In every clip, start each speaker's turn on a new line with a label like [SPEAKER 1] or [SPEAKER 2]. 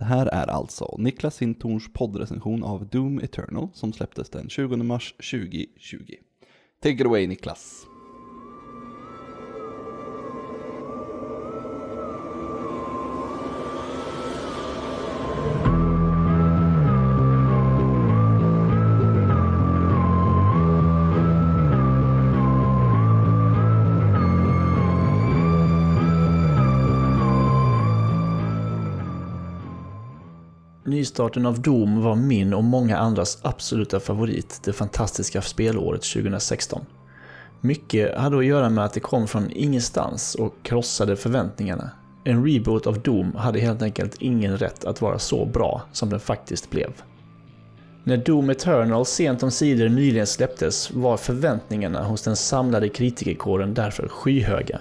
[SPEAKER 1] Det här är alltså Niklas Sintorns poddrecension av Doom Eternal som släpptes den 20 mars 2020. Take it away Niklas.
[SPEAKER 2] Nystarten av Doom var min och många andras absoluta favorit det fantastiska spelåret 2016. Mycket hade att göra med att det kom från ingenstans och krossade förväntningarna. En reboot av Doom hade helt enkelt ingen rätt att vara så bra som den faktiskt blev. När Doom Eternal sent om sidor nyligen släpptes var förväntningarna hos den samlade kritikerkåren därför skyhöga.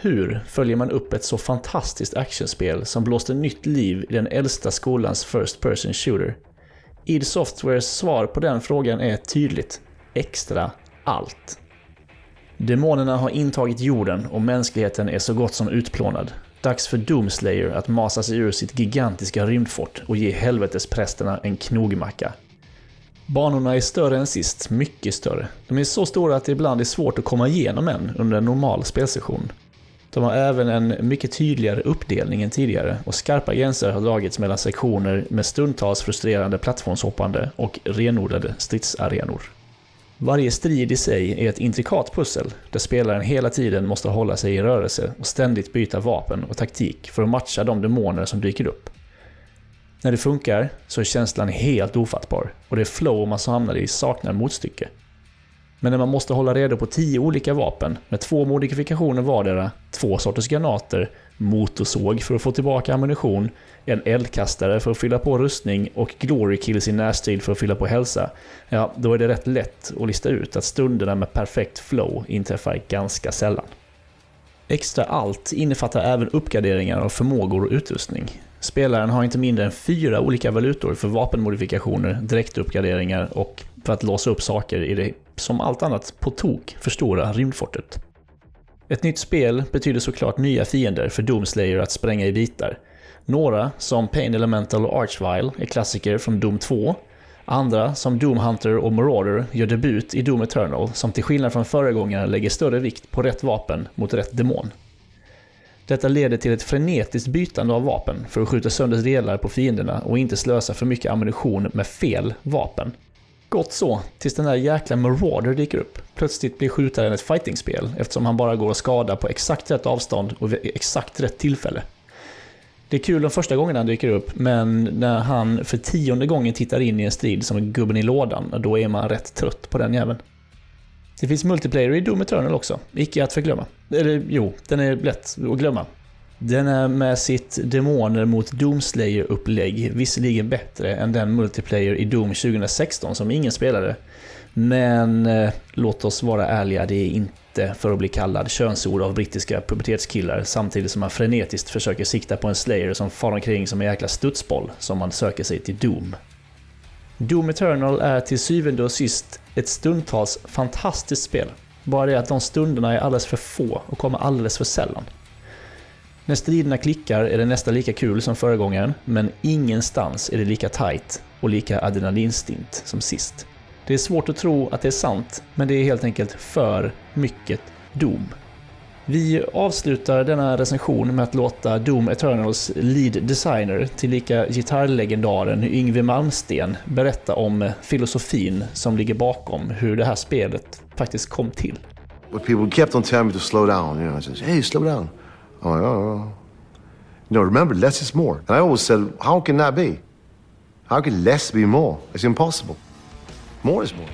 [SPEAKER 2] Hur följer man upp ett så fantastiskt actionspel som blåste nytt liv i den äldsta skolans First Person Shooter? id Softwares svar på den frågan är tydligt. Extra allt. Demonerna har intagit jorden och mänskligheten är så gott som utplånad. Dags för Doomslayer att masa sig ur sitt gigantiska rymdfort och ge helvetesprästerna en knogmacka. Banorna är större än sist, mycket större. De är så stora att det ibland är svårt att komma igenom en under en normal spelsession. De har även en mycket tydligare uppdelning än tidigare och skarpa gränser har dragits mellan sektioner med stundtals frustrerande plattformshoppande och renodlade stridsarenor. Varje strid i sig är ett intrikat pussel där spelaren hela tiden måste hålla sig i rörelse och ständigt byta vapen och taktik för att matcha de demoner som dyker upp. När det funkar så är känslan helt ofattbar och det flow man hamnar i saknar motstycke. Men när man måste hålla reda på tio olika vapen med två modifikationer vardera, två sorters granater, motorsåg för att få tillbaka ammunition, en eldkastare för att fylla på rustning och glory kills i närstrid för att fylla på hälsa, ja, då är det rätt lätt att lista ut att stunderna med perfekt flow inträffar ganska sällan. Extra allt innefattar även uppgraderingar av förmågor och utrustning. Spelaren har inte mindre än fyra olika valutor för vapenmodifikationer, direktuppgraderingar och för att låsa upp saker i det, som allt annat, på tok förstora rymdfortet. Ett nytt spel betyder såklart nya fiender för Doomslayer att spränga i bitar. Några, som Pain Elemental och Archvile, är klassiker från Doom 2. Andra, som Doom Hunter och Marauder, gör debut i Doom Eternal, som till skillnad från föregångaren lägger större vikt på rätt vapen mot rätt demon. Detta leder till ett frenetiskt bytande av vapen för att skjuta sönder delar på fienderna och inte slösa för mycket ammunition med fel vapen. Gott så, tills den där jäkla Marauder dyker upp. Plötsligt blir skjutaren ett fightingspel eftersom han bara går och skadar på exakt rätt avstånd och vid exakt rätt tillfälle. Det är kul de första gångerna han dyker upp, men när han för tionde gången tittar in i en strid som gubben i lådan, då är man rätt trött på den jäveln. Det finns multiplayer i Doom Eternal också, icke att förglömma. Eller jo, den är lätt att glömma. Den är med sitt Demoner mot Doomslayer-upplägg visserligen bättre än den multiplayer i Doom 2016 som ingen spelade. Men eh, låt oss vara ärliga, det är inte för att bli kallad könsord av brittiska pubertetskillar samtidigt som man frenetiskt försöker sikta på en Slayer som far omkring som en jäkla studsboll som man söker sig till Doom. Doom Eternal är till syvende och sist ett stundtals fantastiskt spel. Bara det att de stunderna är alldeles för få och kommer alldeles för sällan. När striderna klickar är det nästan lika kul som föregångaren, men ingenstans är det lika tight och lika adrenalinstint som sist. Det är svårt att tro att det är sant, men det är helt enkelt för mycket Doom. Vi avslutar denna recension med att låta Doom Eternals lead designer, tillika gitarrlegendaren Yngwie Malmsten, berätta om filosofin som ligger bakom hur det här spelet faktiskt kom till.
[SPEAKER 3] What people kept on telling me to slow down, you know, I said, hey, slow down. I'm like, oh. You know, remember, less is more. And I always said, how can that be? How can less be more? It's impossible. More is more.